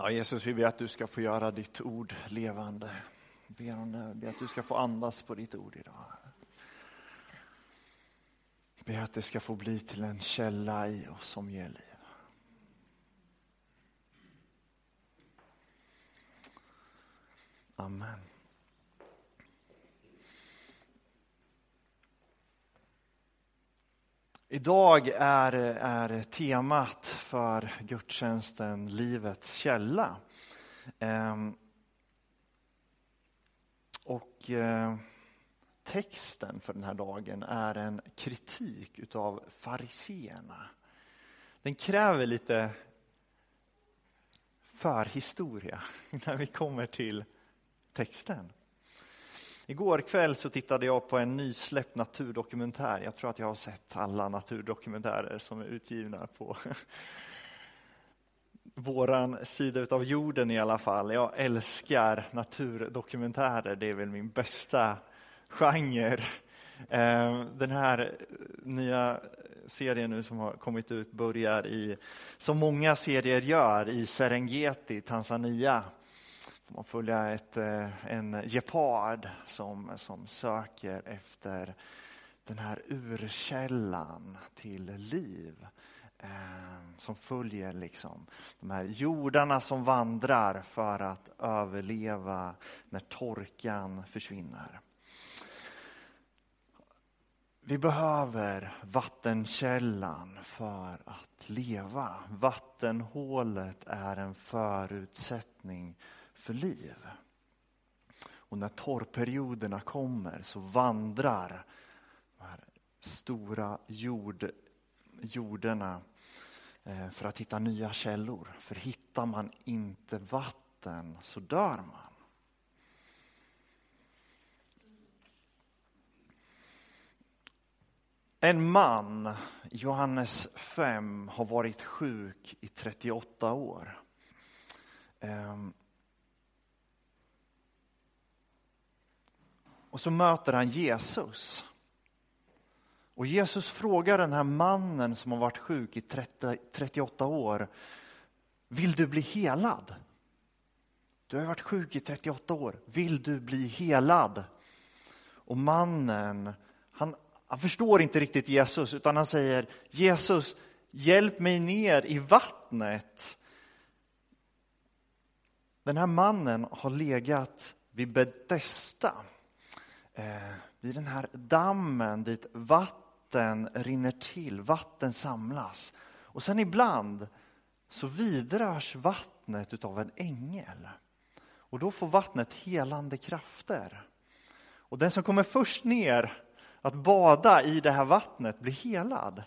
Ja, Jesus, vi ber att du ska få göra ditt ord levande. Vi ber, om det, ber att du ska få andas på ditt ord idag. Vi ber att det ska få bli till en källa i oss som ger liv. Amen. Idag är, är temat för gudstjänsten Livets källa. Ehm, och eh, texten för den här dagen är en kritik utav fariseerna. Den kräver lite förhistoria när vi kommer till texten. Igår kväll så tittade jag på en nysläppt naturdokumentär. Jag tror att jag har sett alla naturdokumentärer som är utgivna på våran sida av jorden i alla fall. Jag älskar naturdokumentärer, det är väl min bästa genre. Ehm, den här nya serien nu som har kommit ut börjar i, som många serier gör, i Serengeti, Tanzania får man följa ett, eh, en gepard som, som söker efter den här urkällan till liv. Eh, som följer liksom de här jordarna som vandrar för att överleva när torkan försvinner. Vi behöver vattenkällan för att leva. Vattenhålet är en förutsättning för liv. Och när torrperioderna kommer så vandrar de här stora jord, jorderna eh, för att hitta nya källor. För hittar man inte vatten så dör man. En man, Johannes 5, har varit sjuk i 38 år. Ehm, Och så möter han Jesus. Och Jesus frågar den här mannen som har varit sjuk i 30, 38 år. Vill du bli helad? Du har varit sjuk i 38 år. Vill du bli helad? Och mannen, han, han förstår inte riktigt Jesus utan han säger Jesus, hjälp mig ner i vattnet. Den här mannen har legat vid Betesda eh, vid den här dammen dit vatten rinner till, vatten samlas. Och sen ibland så vidrörs vattnet utav en ängel. Och då får vattnet helande krafter. Och den som kommer först ner att bada i det här vattnet blir helad.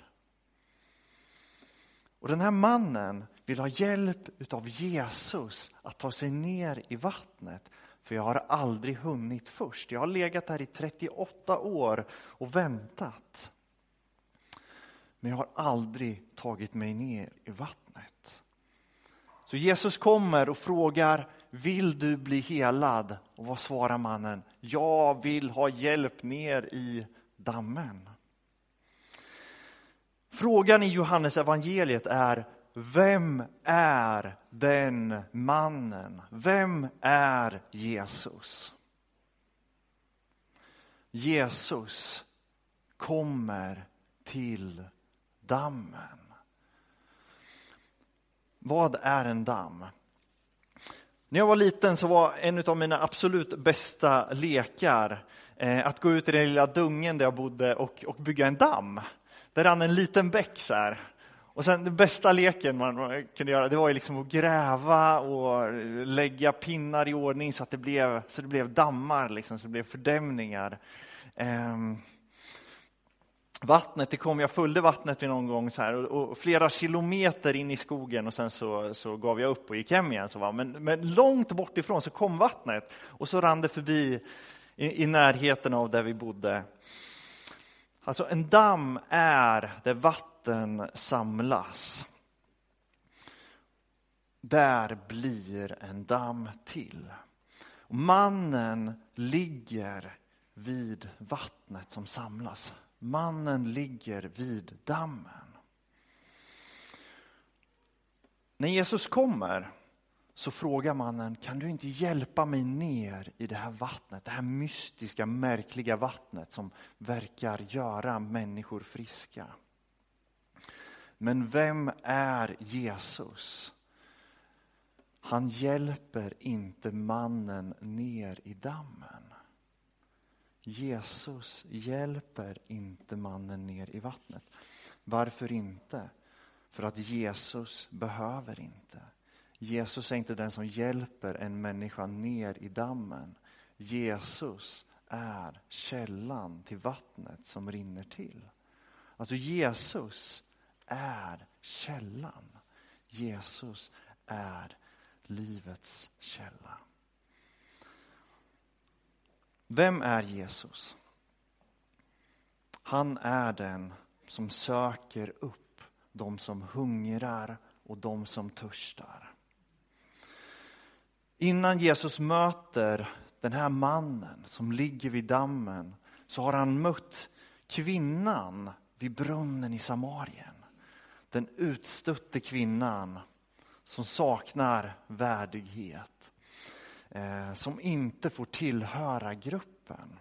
Och den här mannen vill ha hjälp utav Jesus att ta sig ner i vattnet för jag har aldrig hunnit först. Jag har legat här i 38 år och väntat. Men jag har aldrig tagit mig ner i vattnet. Så Jesus kommer och frågar, vill du bli helad? Och vad svarar mannen? Jag vill ha hjälp ner i dammen. Frågan i Johannes evangeliet är, vem är den mannen? Vem är Jesus? Jesus kommer till dammen. Vad är en damm? När jag var liten så var en av mina absolut bästa lekar eh, att gå ut i den lilla dungen där jag bodde och, och bygga en damm. Där rann en liten bäck så här. Och sen den bästa leken man kunde göra, det var ju liksom att gräva och lägga pinnar i ordning så att det blev, så det blev dammar, liksom, så det blev fördämningar. Ehm, vattnet, det kom, jag följde vattnet vid någon gång så här, och, och, flera kilometer in i skogen och sen så, så gav jag upp och gick hem igen. Så va? Men, men långt bort ifrån så kom vattnet och så rann det förbi i, i närheten av där vi bodde. Alltså en damm är där vatten samlas. Där blir en damm till. Och mannen ligger vid vattnet som samlas. Mannen ligger vid dammen. När Jesus kommer så frågar mannen, kan du inte hjälpa mig ner i det här vattnet, det här mystiska, märkliga vattnet som verkar göra människor friska? Men vem är Jesus? Han hjälper inte mannen ner i dammen. Jesus hjälper inte mannen ner i vattnet. Varför inte? För att Jesus behöver inte. Jesus är inte den som hjälper en människa ner i dammen. Jesus är källan till vattnet som rinner till. Alltså Jesus är källan. Jesus är livets källa. Vem är Jesus? Han är den som söker upp de som hungrar och de som törstar. Innan Jesus möter den här mannen som ligger vid dammen så har han mött kvinnan vid brunnen i Samarien. Den utstötte kvinnan som saknar värdighet. Eh, som inte får tillhöra gruppen.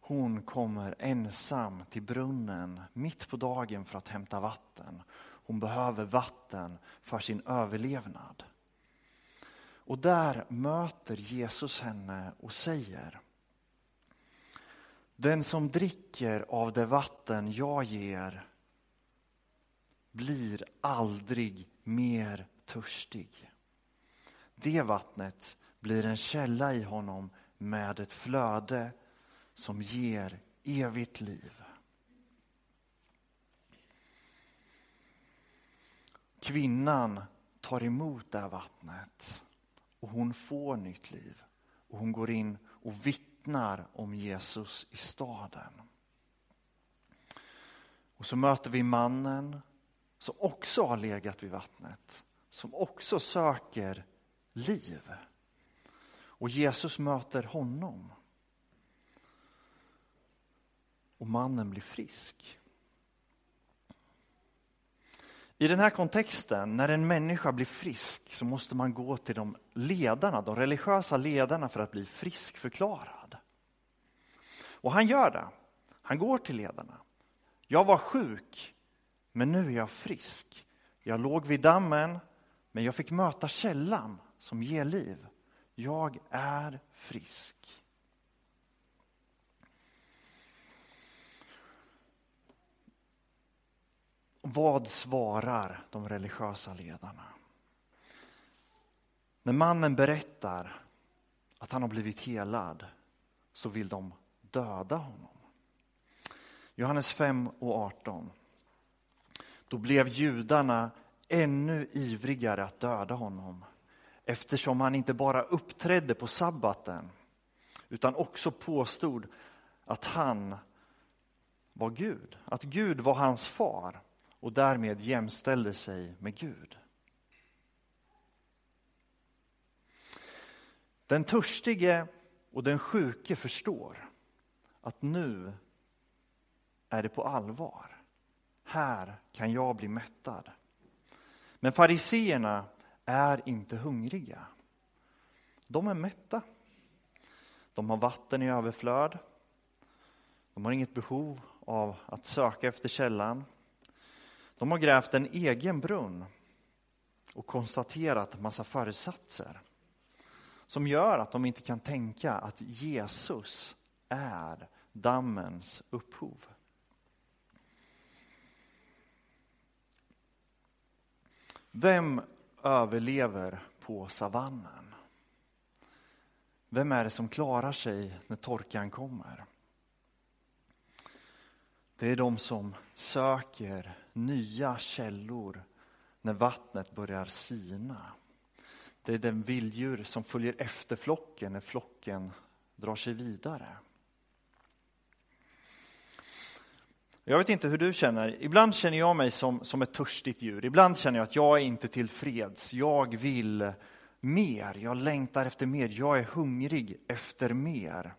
Hon kommer ensam till brunnen mitt på dagen för att hämta vatten. Hon behöver vatten för sin överlevnad. Och där möter Jesus henne och säger Den som dricker av det vatten jag ger blir aldrig mer törstig. Det vattnet blir en källa i honom med ett flöde som ger evigt liv. Kvinnan tar emot det här vattnet och hon får nytt liv. Och hon går in och vittnar om Jesus i staden. Och så möter vi mannen som också har legat vid vattnet, som också söker liv. Och Jesus möter honom. Och mannen blir frisk. I den här kontexten, när en människa blir frisk så måste man gå till de ledarna, de religiösa ledarna för att bli friskförklarad. Och han gör det. Han går till ledarna. Jag var sjuk, men nu är jag frisk. Jag låg vid dammen, men jag fick möta källan som ger liv. Jag är frisk. Vad svarar de religiösa ledarna? När mannen berättar att han har blivit helad så vill de döda honom. Johannes 5 och 18. Då blev judarna ännu ivrigare att döda honom eftersom han inte bara uppträdde på sabbaten utan också påstod att han var Gud, att Gud var hans far och därmed jämställde sig med Gud. Den törstige och den sjuke förstår att nu är det på allvar. Här kan jag bli mättad. Men fariseerna är inte hungriga. De är mätta. De har vatten i överflöd. De har inget behov av att söka efter källan. De har grävt en egen brunn och konstaterat en massa föresatser som gör att de inte kan tänka att Jesus är dammens upphov. Vem överlever på savannen? Vem är det som klarar sig när torkan kommer? Det är de som söker nya källor när vattnet börjar sina. Det är den vilddjur som följer efter flocken när flocken drar sig vidare. Jag vet inte hur du känner. Ibland känner jag mig som, som ett törstigt djur. Ibland känner jag att jag är inte tillfreds. Jag vill mer. Jag längtar efter mer. Jag är hungrig efter mer.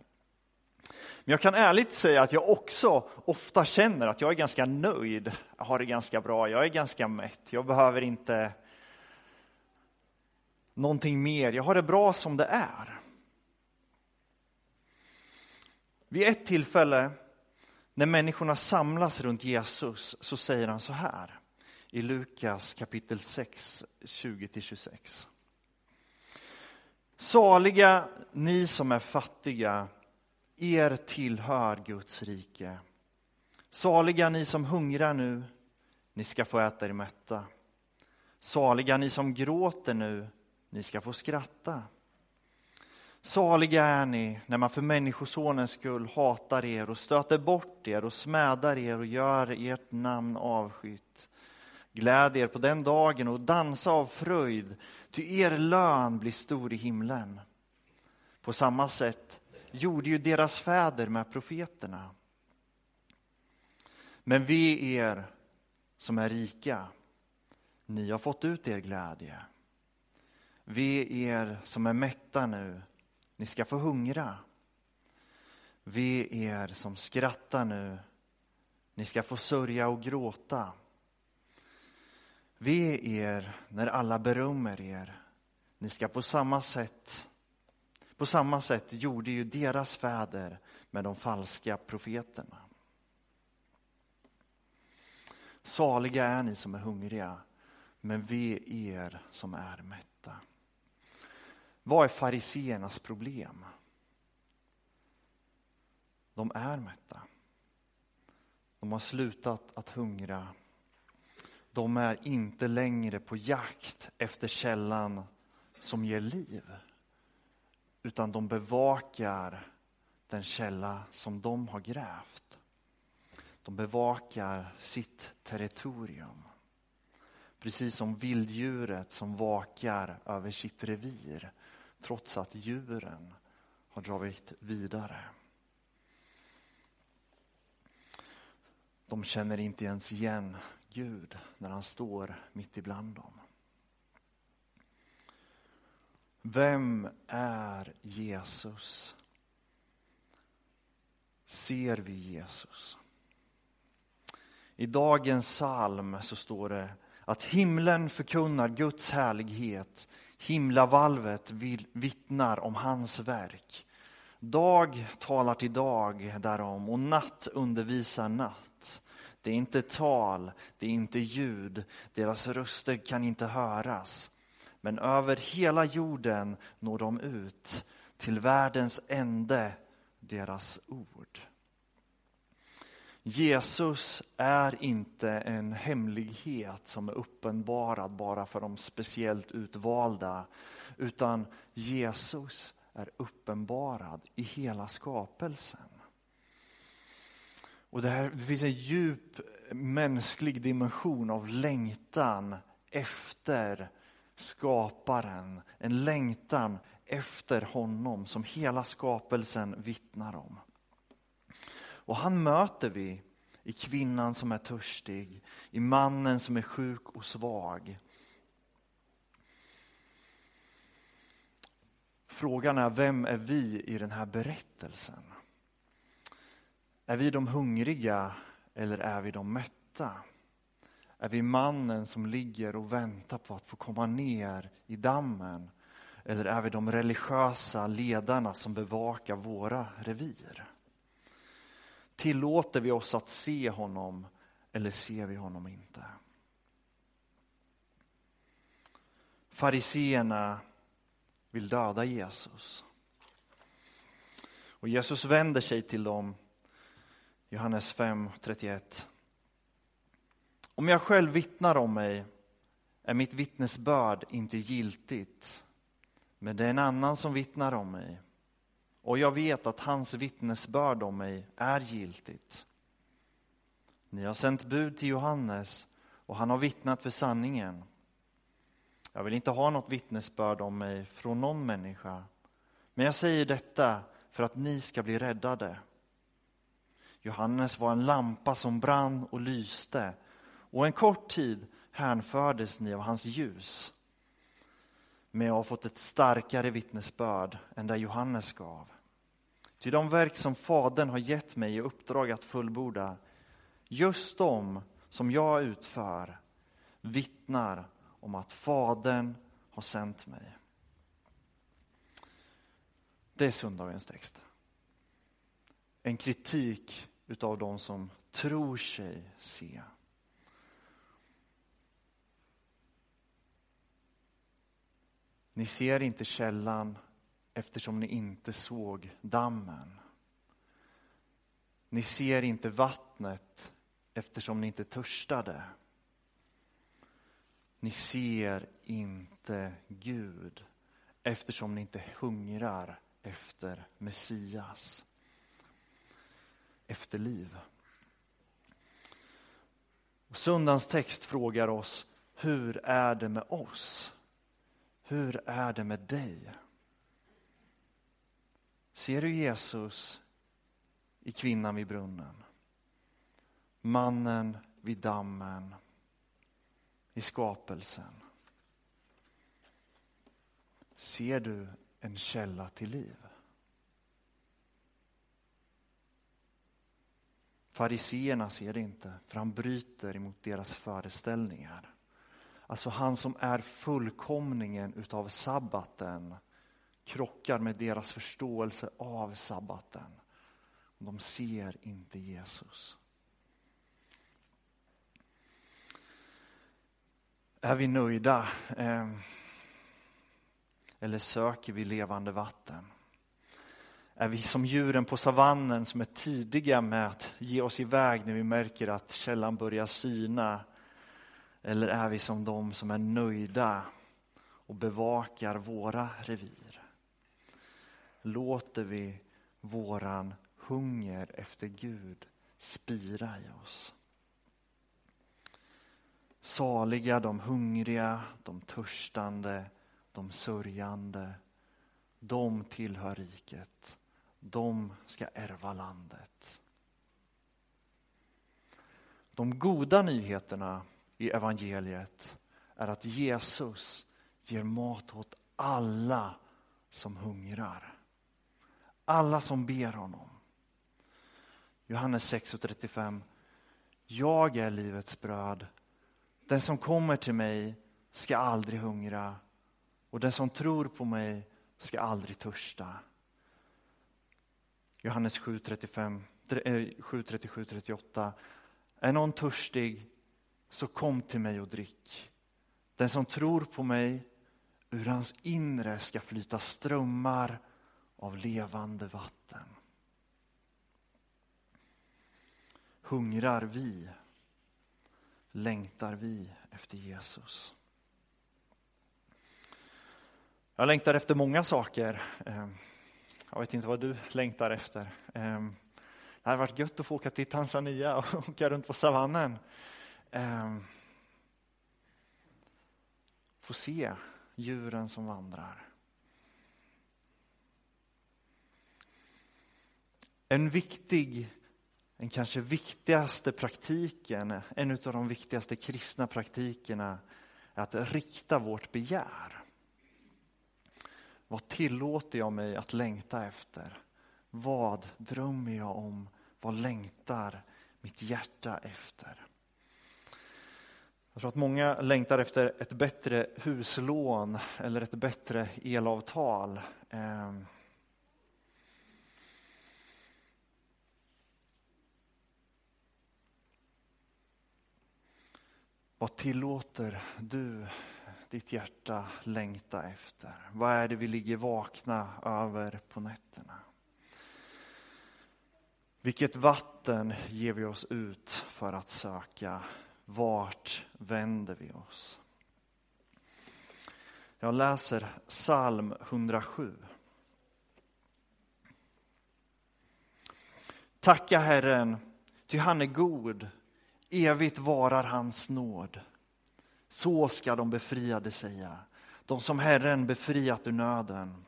Men jag kan ärligt säga att jag också ofta känner att jag är ganska nöjd. Jag har det ganska bra. Jag är ganska mätt. Jag behöver inte någonting mer. Jag har det bra som det är. Vid ett tillfälle när människorna samlas runt Jesus så säger han så här i Lukas kapitel 6, 20-26. Saliga ni som är fattiga, er tillhör Guds rike. Saliga ni som hungrar nu, ni ska få äta er mätta. Saliga ni som gråter nu, ni ska få skratta. Saliga är ni när man för Människosonens skull hatar er och stöter bort er och smädar er och gör ert namn avskytt. Gläd er på den dagen och dansa av fröjd, ty er lön blir stor i himlen. På samma sätt gjorde ju deras fäder med profeterna. Men vi er som är rika, ni har fått ut er glädje. Vi er som är mätta nu, ni ska få hungra. Ve er som skrattar nu, ni ska få sörja och gråta. Ve er när alla berömmer er. Ni ska på samma sätt på samma sätt gjorde ju deras fäder med de falska profeterna. Saliga är ni som är hungriga, men ve er som är mätta. Vad är fariseernas problem? De är mätta. De har slutat att hungra de är inte längre på jakt efter källan som ger liv. Utan de bevakar den källa som de har grävt. De bevakar sitt territorium. Precis som vilddjuret som vakar över sitt revir trots att djuren har dragit vidare. De känner inte ens igen Gud när han står mitt ibland dem. Vem är Jesus? Ser vi Jesus? I dagens psalm så står det att himlen förkunnar Guds härlighet. Himlavalvet vittnar om hans verk. Dag talar till dag därom och natt undervisar natt. Det är inte tal, det är inte ljud, deras röster kan inte höras. Men över hela jorden når de ut, till världens ände deras ord. Jesus är inte en hemlighet som är uppenbarad bara för de speciellt utvalda, utan Jesus är uppenbarad i hela skapelsen. Och det, här, det finns en djup mänsklig dimension av längtan efter skaparen. En längtan efter honom som hela skapelsen vittnar om. Och han möter vi i kvinnan som är törstig, i mannen som är sjuk och svag. Frågan är, vem är vi i den här berättelsen? Är vi de hungriga eller är vi de mätta? Är vi mannen som ligger och väntar på att få komma ner i dammen? Eller är vi de religiösa ledarna som bevakar våra revir? Tillåter vi oss att se honom eller ser vi honom inte? Fariseerna vill döda Jesus. Och Jesus vänder sig till dem Johannes 5.31 Om jag själv vittnar om mig är mitt vittnesbörd inte giltigt, men det är en annan som vittnar om mig. Och jag vet att hans vittnesbörd om mig är giltigt. Ni har sänt bud till Johannes och han har vittnat för sanningen. Jag vill inte ha något vittnesbörd om mig från någon människa, men jag säger detta för att ni ska bli räddade. Johannes var en lampa som brann och lyste och en kort tid hänfördes ni av hans ljus. Men jag har fått ett starkare vittnesbörd än det Johannes gav. Ty de verk som Fadern har gett mig i uppdrag att fullborda, just de som jag utför, vittnar om att Fadern har sänt mig. Det är söndagens text. En kritik utav de som tror sig se. Ni ser inte källan eftersom ni inte såg dammen. Ni ser inte vattnet eftersom ni inte törstade. Ni ser inte Gud eftersom ni inte hungrar efter Messias, efter liv. Och söndagens text frågar oss, hur är det med oss? Hur är det med dig? Ser du Jesus i kvinnan vid brunnen? Mannen vid dammen? I skapelsen? Ser du en källa till liv? Fariseerna ser det inte, för han bryter emot deras föreställningar. Alltså han som är fullkomningen utav sabbaten krockar med deras förståelse av sabbaten. De ser inte Jesus. Är vi nöjda? Eh, eller söker vi levande vatten? Är vi som djuren på savannen som är tidiga med att ge oss iväg när vi märker att källan börjar sina? Eller är vi som de som är nöjda och bevakar våra revir? Låter vi våran hunger efter Gud spira i oss? Saliga de hungriga, de törstande, de sörjande. De tillhör riket. De ska ärva landet. De goda nyheterna i evangeliet är att Jesus ger mat åt alla som hungrar. Alla som ber honom. Johannes 6.35. Jag är livets bröd. Den som kommer till mig ska aldrig hungra och den som tror på mig ska aldrig törsta. Johannes 7.37, 38. Eh, är någon törstig så kom till mig och drick. Den som tror på mig, ur hans inre ska flyta strömmar av levande vatten. Hungrar vi? Längtar vi efter Jesus? Jag längtar efter många saker. Ehm, jag vet inte vad du längtar efter. Ehm, det hade varit gött att få åka till Tanzania och åka runt på savannen. Ehm, få se djuren som vandrar. En viktig, en kanske viktigaste praktiken, en av de viktigaste kristna praktikerna är att rikta vårt begär. Vad tillåter jag mig att längta efter? Vad drömmer jag om? Vad längtar mitt hjärta efter? Jag tror att många längtar efter ett bättre huslån eller ett bättre elavtal. Ehm, Vad tillåter du ditt hjärta längta efter? Vad är det vi ligger vakna över på nätterna? Vilket vatten ger vi oss ut för att söka? Vart vänder vi oss? Jag läser psalm 107. Tacka Herren, ty han är god. Evigt varar hans nåd. Så ska de befriade säga, de som Herren befriat ur nöden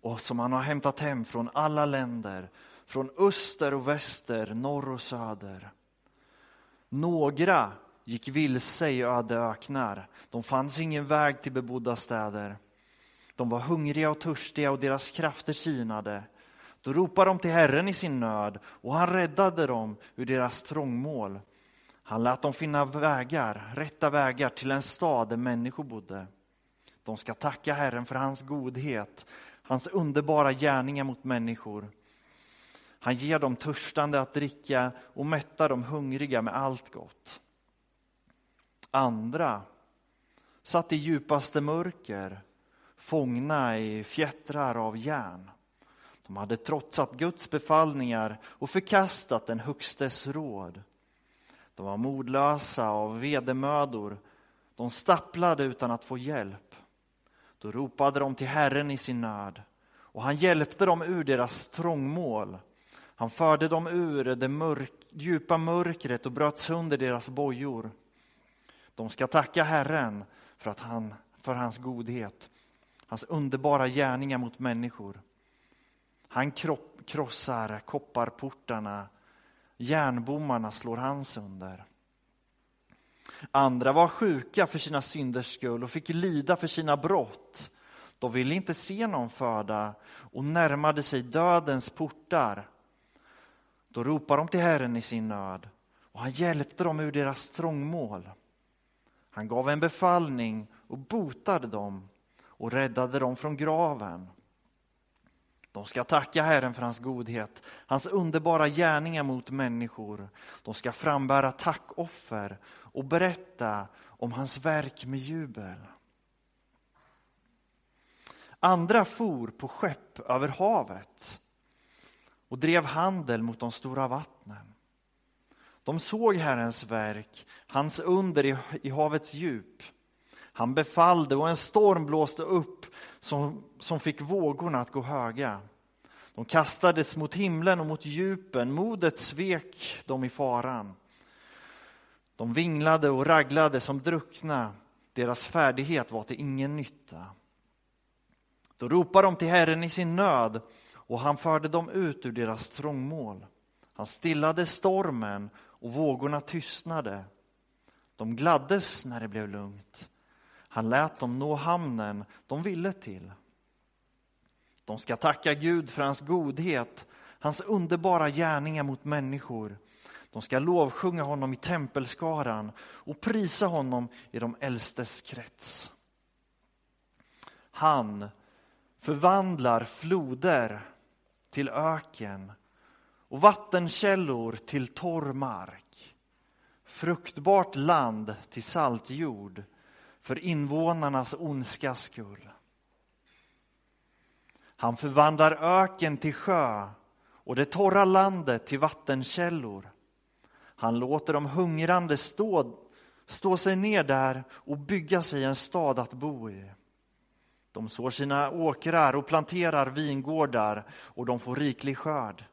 och som han har hämtat hem från alla länder, från öster och väster, norr och söder. Några gick vilse i öde öknar, de fanns ingen väg till bebodda städer. De var hungriga och törstiga och deras krafter sinade. Då ropade de till Herren i sin nöd och han räddade dem ur deras trångmål. Han lät dem finna vägar, rätta vägar till en stad där människor bodde. De ska tacka Herren för hans godhet, hans underbara gärningar mot människor. Han ger dem törstande att dricka och mättar de hungriga med allt gott. Andra satt i djupaste mörker, fångna i fjättrar av järn. De hade trotsat Guds befallningar och förkastat den Högstes råd. De var modlösa av vedermödor. De stapplade utan att få hjälp. Då ropade de till Herren i sin nöd och han hjälpte dem ur deras trångmål. Han förde dem ur det mörk, djupa mörkret och bröt sönder deras bojor. De ska tacka Herren för, att han, för hans godhet, hans underbara gärningar mot människor. Han kropp, krossar kopparportarna, järnbommarna slår han sönder. Andra var sjuka för sina synders skull och fick lida för sina brott. De ville inte se någon föda och närmade sig dödens portar. Då ropade de till Herren i sin nöd och han hjälpte dem ur deras trångmål. Han gav en befallning och botade dem och räddade dem från graven. De ska tacka Herren för hans godhet, hans underbara gärningar mot människor. De ska frambära tackoffer och berätta om hans verk med jubel. Andra for på skepp över havet och drev handel mot de stora vattnen. De såg Herrens verk, hans under i, i havets djup. Han befallde och en storm blåste upp som, som fick vågorna att gå höga. De kastades mot himlen och mot djupen, modet svek dem i faran. De vinglade och raglade som druckna, deras färdighet var till ingen nytta. Då ropade de till Herren i sin nöd och han förde dem ut ur deras trångmål. Han stillade stormen och vågorna tystnade. De gladdes när det blev lugnt. Han lät dem nå hamnen de ville till. De ska tacka Gud för hans godhet, hans underbara gärningar mot människor. De ska lovsjunga honom i tempelskaran och prisa honom i de äldstes krets. Han förvandlar floder till öken och vattenkällor till torr mark. Fruktbart land till salt jord för invånarnas ondska skull. Han förvandlar öken till sjö och det torra landet till vattenkällor. Han låter de hungrande stå, stå sig ner där och bygga sig en stad att bo i. De sår sina åkrar och planterar vingårdar och de får riklig skörd.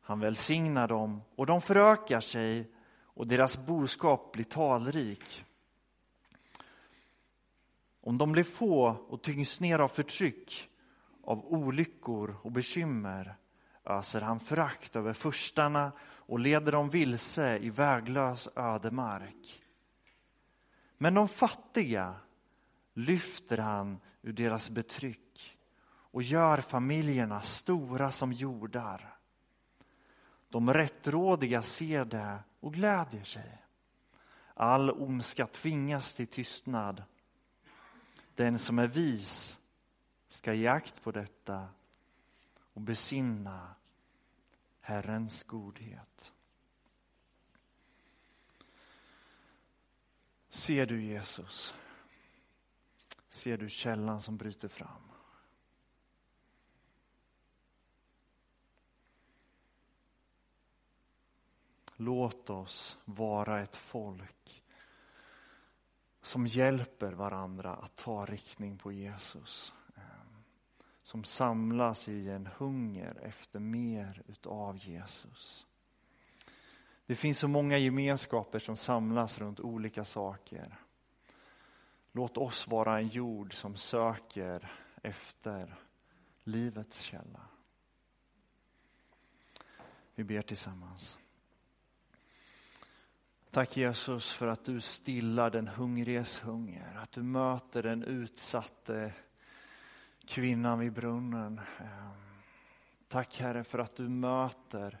Han välsignar dem och de förökar sig och deras boskap blir talrik. Om de blir få och tyngs ner av förtryck, av olyckor och bekymmer öser han förakt över förstarna och leder dem vilse i väglös ödemark. Men de fattiga lyfter han ur deras betryck och gör familjerna stora som jordar. De rättrådiga ser det och glädjer sig. All ondska tvingas till tystnad. Den som är vis ska ge akt på detta och besinna Herrens godhet. Ser du Jesus? Ser du källan som bryter fram? Låt oss vara ett folk som hjälper varandra att ta riktning på Jesus. Ehm, som samlas i en hunger efter mer utav Jesus. Det finns så många gemenskaper som samlas runt olika saker. Låt oss vara en jord som söker efter livets källa. Vi ber tillsammans. Tack Jesus för att du stillar den hungriges hunger, att du möter den utsatte kvinnan vid brunnen. Ehm, tack Herre för att du möter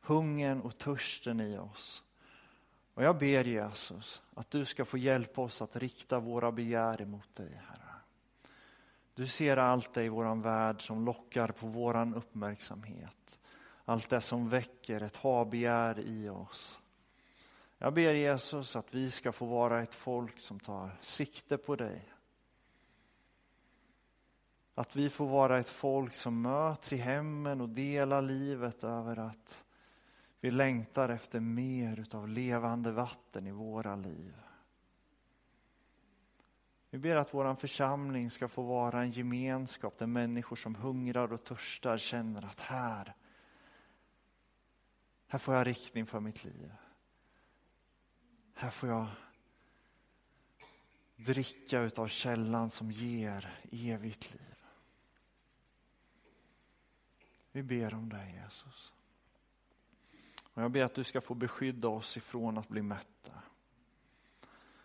hungern och törsten i oss. Och jag ber Jesus att du ska få hjälpa oss att rikta våra begär emot dig, Herre. Du ser allt det i våran värld som lockar på våran uppmärksamhet. Allt det som väcker ett habegär i oss. Jag ber Jesus att vi ska få vara ett folk som tar sikte på dig. Att vi får vara ett folk som möts i hemmen och delar livet över att vi längtar efter mer utav levande vatten i våra liv. Vi ber att vår församling ska få vara en gemenskap där människor som hungrar och törstar känner att här, här får jag riktning för mitt liv. Här får jag dricka utav källan som ger evigt liv. Vi ber om dig Jesus. Och jag ber att du ska få beskydda oss ifrån att bli mätta.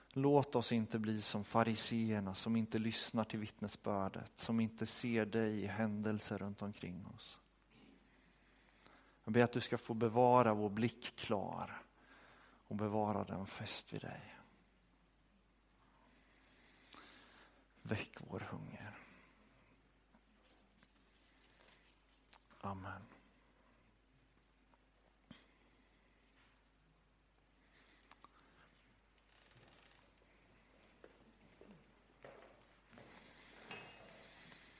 Låt oss inte bli som fariseerna som inte lyssnar till vittnesbördet, som inte ser dig i händelser runt omkring oss. Jag ber att du ska få bevara vår blick klar och bevara den fäst vid dig. Väck vår hunger. Amen.